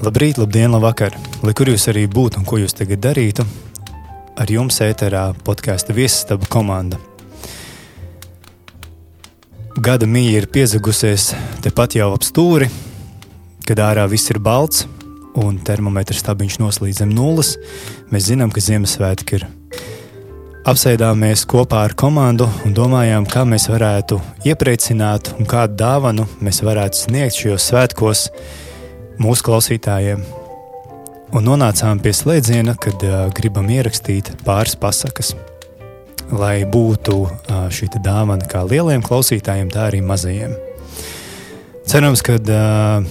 Labrīt, labdien, labvakar! Lai kur jūs arī būtu un ko jūs tagad darītu, ar jums ēterā podkāstu viesistaba komanda. Gada mīja ir piezagusies tepat jau ap stūri, kad ārā viss ir balts un termometrs stabiņš noslīd zem nulles. Mēs zinām, ka Ziemassvētki ir. Apsēdāmies kopā ar komandu un domājām, kā mēs varētu iepriecināt un kādu dāvanu mēs varētu sniegt šajos svētkos mūsu klausītājiem. Un nonācām pie slēdziena, kad uh, gribam ierakstīt pāris pasakas. Lai būtu uh, šī dāvana kā lieliem klausītājiem, tā arī mazajiem. Cerams, ka uh,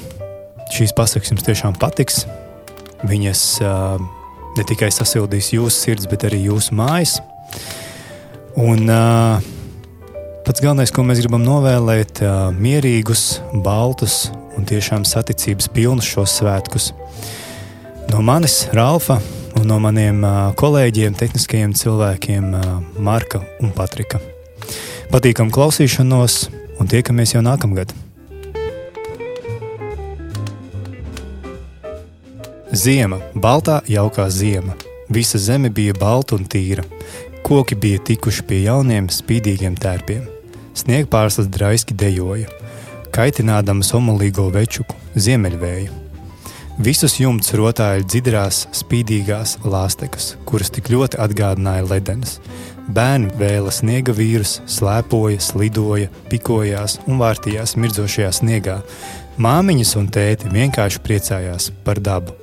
šīs pasakas jums tiešām patiks. Viņas uh, ne tikai sasildīs jūsu sirds, bet arī jūsu mājas. Un uh, pats galvenais, ko mēs gribam novēlēt, ir uh, mierīgus, baltus un tiešām saticības pilnus šos svētkus. No manis, Ralfa, un no maniem kolēģiem, tehniskajiem cilvēkiem, Marka un Patrika. Patīkam klausīšanos, un tiekamies jau nākamgad! Ziema, baltā, jaukā ziema. Visa zeme bija balta un tīra. Koki bija tikuši pie jauniem, spīdīgiem tērpiem. Sniega pārslas draiski dejoja kaitinādams omulīgo večuku, ziemeļvēju. Visus jumts rotāja dzidrās, spīdīgās lāstekas, kuras tik ļoti atgādināja ledenes. Bērni vēla sniega vīrus, slēpoja, slidoja, pikojās un vārtījās mirdzošajā sniegā. Māmiņas un tēti vienkārši priecājās par dabu.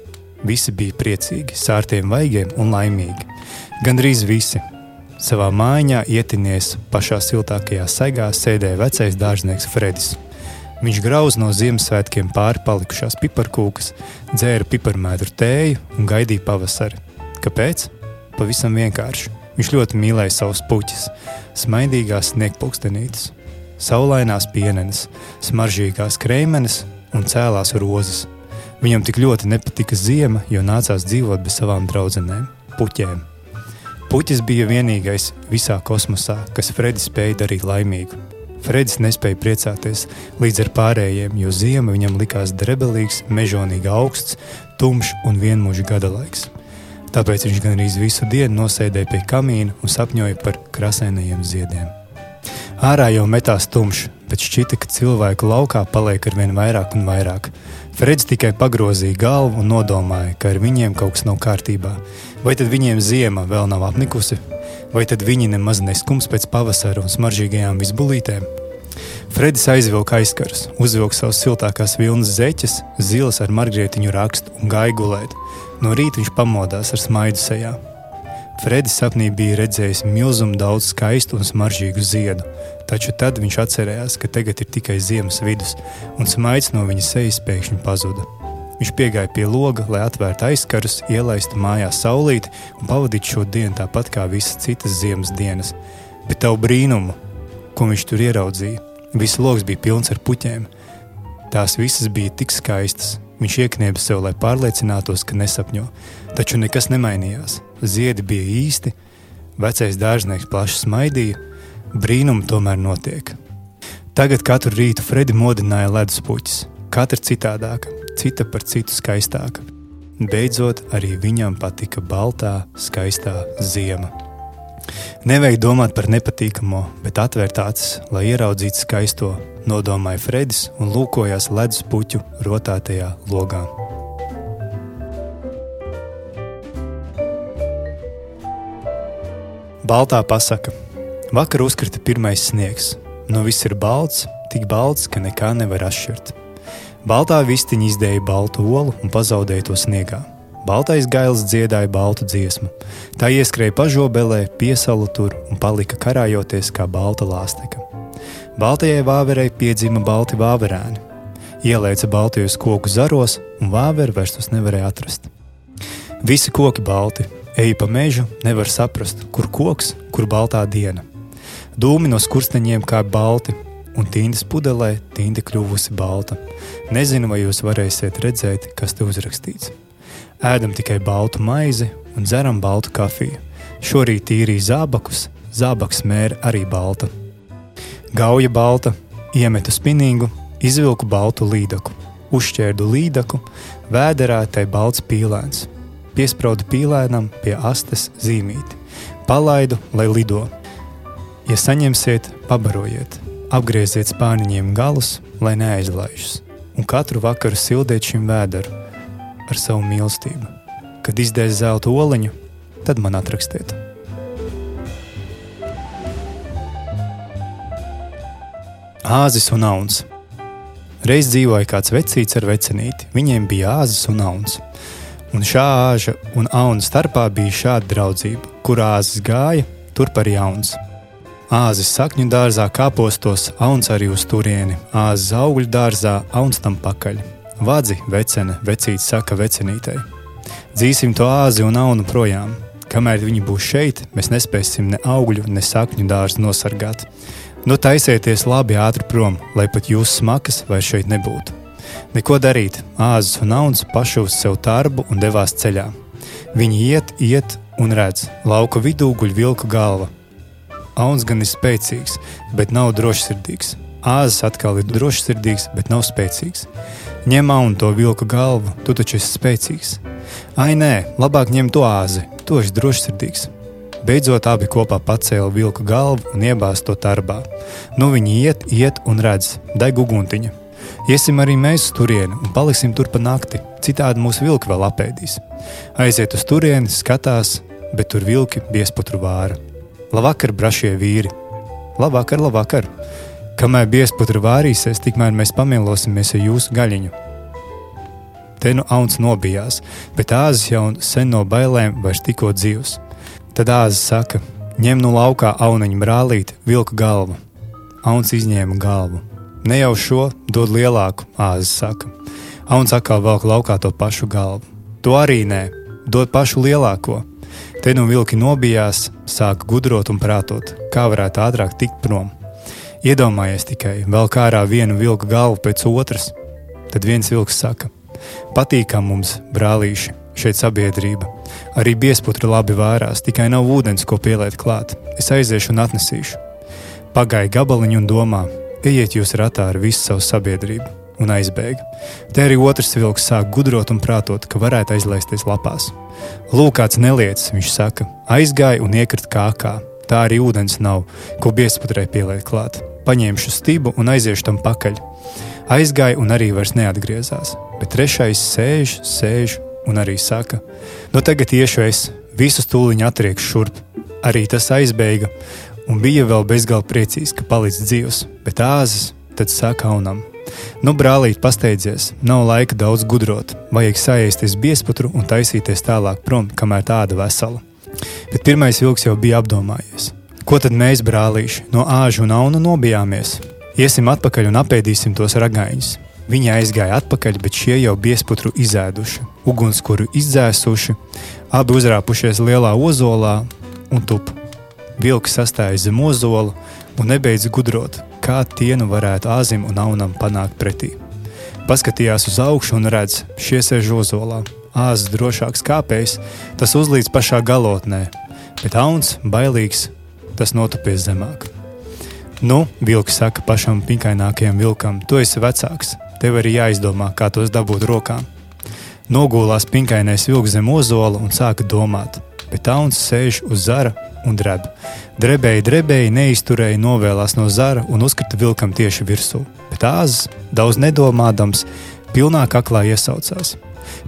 Visi bija priecīgi, sārtiem vaigiem un laimīgi. Gan drīz visi. Savā mājā ietinies pašā siltākajā segā sēdēja vecais dārznieks Fredis. Viņš grauz no Ziemassvētkiem pāri palikušās piparkūkas, dzēra piparmētru tēju un gaidīja pavasari. Kāpēc? Pavisam vienkārši. Viņš ļoti mīlēja savus puķus, smaidīgās sniegpūkstenītes, saulainās pienenes, smaržīgās kreimenes un cēlās rozes. Viņam tik ļoti nepatika ziema, jo nācās dzīvot bez savām draudzenēm, puķēm. Puķis bija vienīgais visā kosmosā, kas Fredi spēja darīt laimīgu. Fredis nespēja priecāties līdz ar pārējiem, jo ziema viņam likās drebelīgs, mežonīgi augsts, tumšs un vienmuļš gada laiks. Tāpēc viņš gan arī visu dienu nosēdēja pie kamīna un sapņoja par krāsainajiem ziediem. Ārā jau metās tumšs, bet šķita, ka cilvēku laukā paliek ar vien vairāk un vairāk. Freds tikai pagrozīja galvu un nodomāja, ka ar viņiem kaut kas nav kārtībā. Vai tad viņiem ziema vēl nav apnikusi, vai tad viņi nemaz neskums pēc pavasara un smaržīgajām visbulītēm? Fredis aizvilka aizkarus, uzvilka savas siltākās vilnas zeķes, zilas ar margrietiņu rakstu un gāja gulēt. No rīta viņš pamodās ar smaidu sejā. Fredis sapnī bija redzējis milzumu daudz skaistu un smaržīgu ziedu, taču tad viņš atcerējās, ka tagad ir tikai ziemas vidus, un smaids no viņa sejas pēkšņi pazuda. Viņš piegāja pie loga, lai atvērtu aizkarus, ielaistu mājā saulīti un pavadītu šo dienu tāpat kā visas citas ziemas dienas. Bet tavu brīnumu, ko viņš tur ieraudzīja, viss lokus bija pilns ar puķēm. Tās visas bija tik skaistas. Viņš ieknieba sev, lai pārliecinātos, ka nesapņo. Taču nekas nemainījās. Ziedi bija īsti, vecais dārznieks plaši smaidīja, brīnumi tomēr notiek. Tagad katru rītu Fredi modināja ledus puķis, katra citādāka, cita par citu skaistāka. Beidzot, arī viņam patika baltā, skaistā ziema. Nevajag domāt par nepatīkamo, bet atvērt acis, lai ieraudzītu skaisto, nodomāja Fredis un lūkojās ledus puķu rotātajā logā. Baltā pasaka. Vakar uzkrita pirmais sniegs. Nu viss ir balts, tik balts, ka nekā nevar atšķirt. Baltā vistiņa izdēja baltu olu un pazaudēja to sniegā. Baltais gails dziedāja baltu dziesmu. Tā ieskrēja pažobelē, piesalu tur un palika karājoties kā balta lāsteka. Baltajai vāverei piedzima balti vāverēni. Ielēca baltajos koku zaros, un vāveri vairs tos nevarēja atrast. Visi koki balti, eja pa mežu, nevar saprast, kur koks, kur baltā diena. Dūmi no skursteņiem kā balti, un tindas pudelē tinda kļuvusi balta. Nezinu, vai jūs varēsiet redzēt, kas te uzrakstīts. Ēdam tikai baltu maizi un dzeram baltu kafiju. Šorīt tīrīja zābakus, zābaks mēra arī balta. Gauja balta, iemetu spinīgu, izvilku baltu līdaku. uzšķērdu līdaku, vēderā tai balts pīlēns. Piesprādu pīlēnam pie astes zīmīti, palaidu, lai lido. Ja saņemsiet, pabarojiet, apgrieziet spāniņiem galus, lai neaizlaižas, un katru vakaru sildiet šim vēderu ar savu mīlestību. Kad izdēs zelta oliņu, tad man atrakstiet. Āzis un auns. Reiz dzīvoja kāds vecīts ar vecinīti. Viņiem bija āzis un auns. Un šā āža un auna starpā bija šāda draudzība, kur āzis gāja, tur par jauns. Āzis sakņu dārzā kāpostos, auns arī uz turieni, āzis augļu dārzā, auns tam pakaļ. Vadzi, vecene, vecīts saka vecinītei. Dzīsim to āzi un aunu projām. Kamēr viņi būs šeit, mēs nespēsim ne augļu, ne sakņu dārzu nosargāt. Nu, taisieties labi ātri prom, lai pat jūsu smakas vairs šeit nebūtu. Neko darīt, āzis un auns paši uz sev darbu un devās ceļā. Viņi iet, iet un redz, lauka vidū guļ vilka galva. Auns gan ir spēcīgs, bet nav drošsirdīgs. Āzis atkal ir drošsirdīgs, bet nav spēcīgs. Ņem aunu to vilka galvu, tu taču esi spēcīgs. Ai, nē, labāk ņem to āzi, tu esi drošsirdīgs. Beidzot, abi kopā pacēla vilku galvu un iebāza to darbā. Nu viņi iet, iet un redz, deg uguntiņa. Iesim arī mēs uz turieni un paliksim tur pa nakti, citādi mūsu vilki vēl apēdīs. Aiziet uz turieni, skatās, bet tur vilki biesputru vāra. Labvakar, brašie vīri! Labvakar, labvakar! Kamēr biesputru vārīsies, tikmēr mēs pamielosimies ar jūsu gaļiņu. Te nu auns nobijās, bet āzis jau sen no bailēm vairs tikko dzīvs. Tad āzis saka: ņem no laukā auniņu brālīti, vilka galvu. Auns izņēma galvu. Ne jau šo dod lielāku, āzis saka. Auns atkal velk laukā to pašu galvu. To arī nē, dod pašu lielāko. Te nu vilki nobijās, sāka gudrot un prātot, kā varētu ātrāk tikt prom. Iedomājies tikai, vēl kā ārā vienu vilka galvu pēc otras. Tad viens vilks saka: Patīkam mums, brālīši, šeit sabiedrība. Arī biesputri labi vārās, tikai nav ūdens, ko pieliet klāt. Es aiziešu un atnesīšu. Pagāja gabaliņu un domā, ejiet jūs ratā ar visu savu sabiedrību, un aizbēga. Te arī otrs vilks sāk gudrot un prātot, ka varētu aizlaisties lapās. Lūk, kāds neliec, viņš saka, aizgāja un iekrita kākā. Tā arī ūdens nav, ko biesputrē pieliet klāt. Paņemšu stibu un aiziešu tam pakaļ. Aizgāja un arī vairs neatgriezās, bet trešais sēž, sēž un arī saka, nu tagad iešu es, visus tūliņ atriekšu šurp. Arī tas aizbēga, un bija vēl bezgalīgi priecīgs, ka palicis dzīvs, bet āzis tad saka aunam. Nu, brālīt, pasteidzies, nav laika daudz gudrot, vajag saēsties biesputru un taisīties tālāk prom, kamēr tāda vesela. Bet pirmais vilks jau bija apdomājies. Ko tad mēs, brālīši, no āžu un aunu nobijāmies? Iesim atpakaļ un apēdīsim tos ragaiņus. Viņi aizgāja atpakaļ, bet šie jau biesputru izēduši, ugunskura izdzēsuši, abi uzrāpušies lielā ozolā un tup. Vilks sastāja zem ozola un nebeidz gudrot, kā tie nu varētu āzim un aunam panākt pretī. Paskatījās uz augšu un redz, šie sēž ozolā. Āzis drošāks kāpējs, tas uzlīdz pašā galotnē, bet auns, bailīgs, tas notupies zemāk. Nu, vilks saka pašam pinkainākajam vilkam, tu esi vecāks, Tev arī jāizdomā, kā tos dabūt rokām. Nogulās pinkainais vilks zem ozola un sāka domāt, bet tauns sēž uz zara un dreb. Drebēji, drebēji, neizturēji, novēlās no zara un uzkrita vilkam tieši virsū. Bet āzis, daudz nedomādams, pilnā kaklā iesaucās.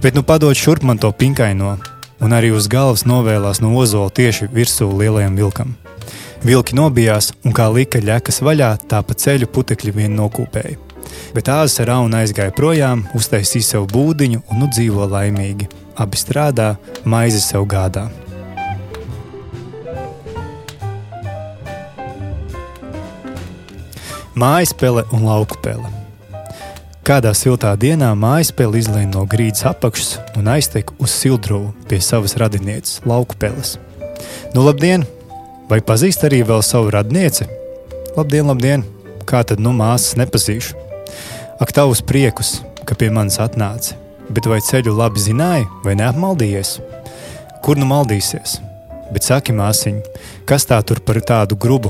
Bet nu padod šurp man to pinkaino, un arī uz galvas novēlās no ozola tieši virsū lielajam vilkam. Vilki nobijās, un kā lika ļekas vaļā, tā pa ceļu putekļi vien nokūpēja bet āzis ar aunu aizgāja projām, uztaisīja sev būdiņu un nu dzīvo laimīgi. Abi strādā, maizi sev gādā. Mājas pele un lauku pele. Kādā siltā dienā mājas pele izlēma no grīdas apakšas un aizteka uz sildrovu pie savas radinieces, lauku peles. Nu, labdien! Vai pazīst arī vēl savu radnieci? Labdien, labdien! Kā tad nu māsas nepazīšu? Ak, tavus priekus, ka pie manis atnāci, bet vai ceļu labi zināji, vai neapmaldījies? Kur nu maldīsies? Bet saki, māsiņ, kas tā tur par tādu grubu?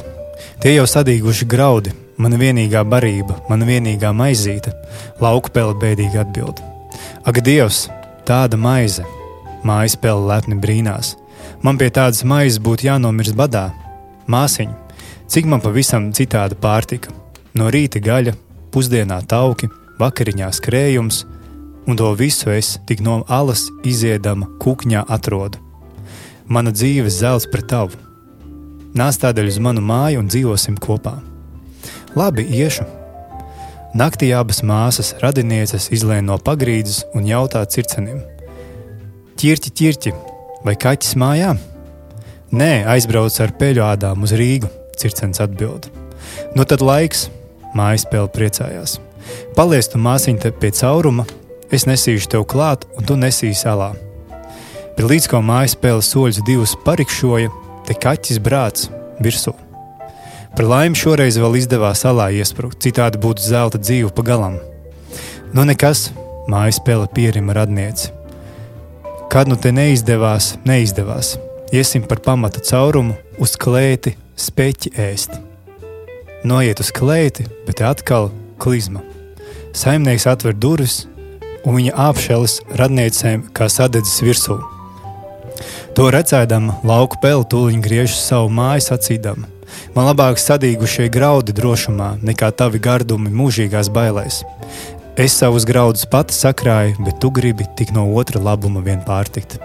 Tie jau sadīguši graudi, mana vienīgā barība, mana vienīgā maizīte, lauku pele bēdīgi atbild. Ak, Dievs, tāda maize! Mājas pele lepni brīnās. Man pie tādas maizes būtu jānomirst badā. Māsiņa, cik man pavisam citāda pārtika? No rīta gaļa, pusdienā tauki, vakariņās krējums, un to visu es tik no alas iziedama kukņā atrodu. Mana dzīve zelts pret tavu. Nāc tādēļ uz manu māju un dzīvosim kopā. Labi, iešu. Naktī abas māsas, radinieces, izlēma no pagrīdes un jautā circenim: Ķirķi, ķirķi, vai kaķis mājā? Nē, aizbrauc ar peļu ādām uz Rīgu, circens atbild. Nu tad laiks, mājas pēle priecājās. Paliec tu māsiņa te pie cauruma, es nesīšu tev klāt, un tu nesīsi salā. Bet līdz ko mājas pēle soļus divus parikšoja, te kaķis brāts virsū. Par laimi šoreiz vēl izdevās salā iesprūgt, citādi būtu zelta dzīve pagalam. Nu nekas, mājas pēle pierima radnieci. Kad nu te neizdevās, neizdevās. Iesim par pamata caurumu, uz klēti, speķi ēst. Noiet uz klēti, bet atkal klizma. Saimnieks atver durvis, un viņa apšēlis radniecēm kā sadedzis virsū. To redzēdama, lauku peli tūliņ griež savu māju sacīdama: Man labāk sadīgušie graudi drošumā nekā tavi gardumi mūžīgās bailēs. Es savus graudus pati sakrāju, bet tu gribi tik no otra labuma vien pārtikt.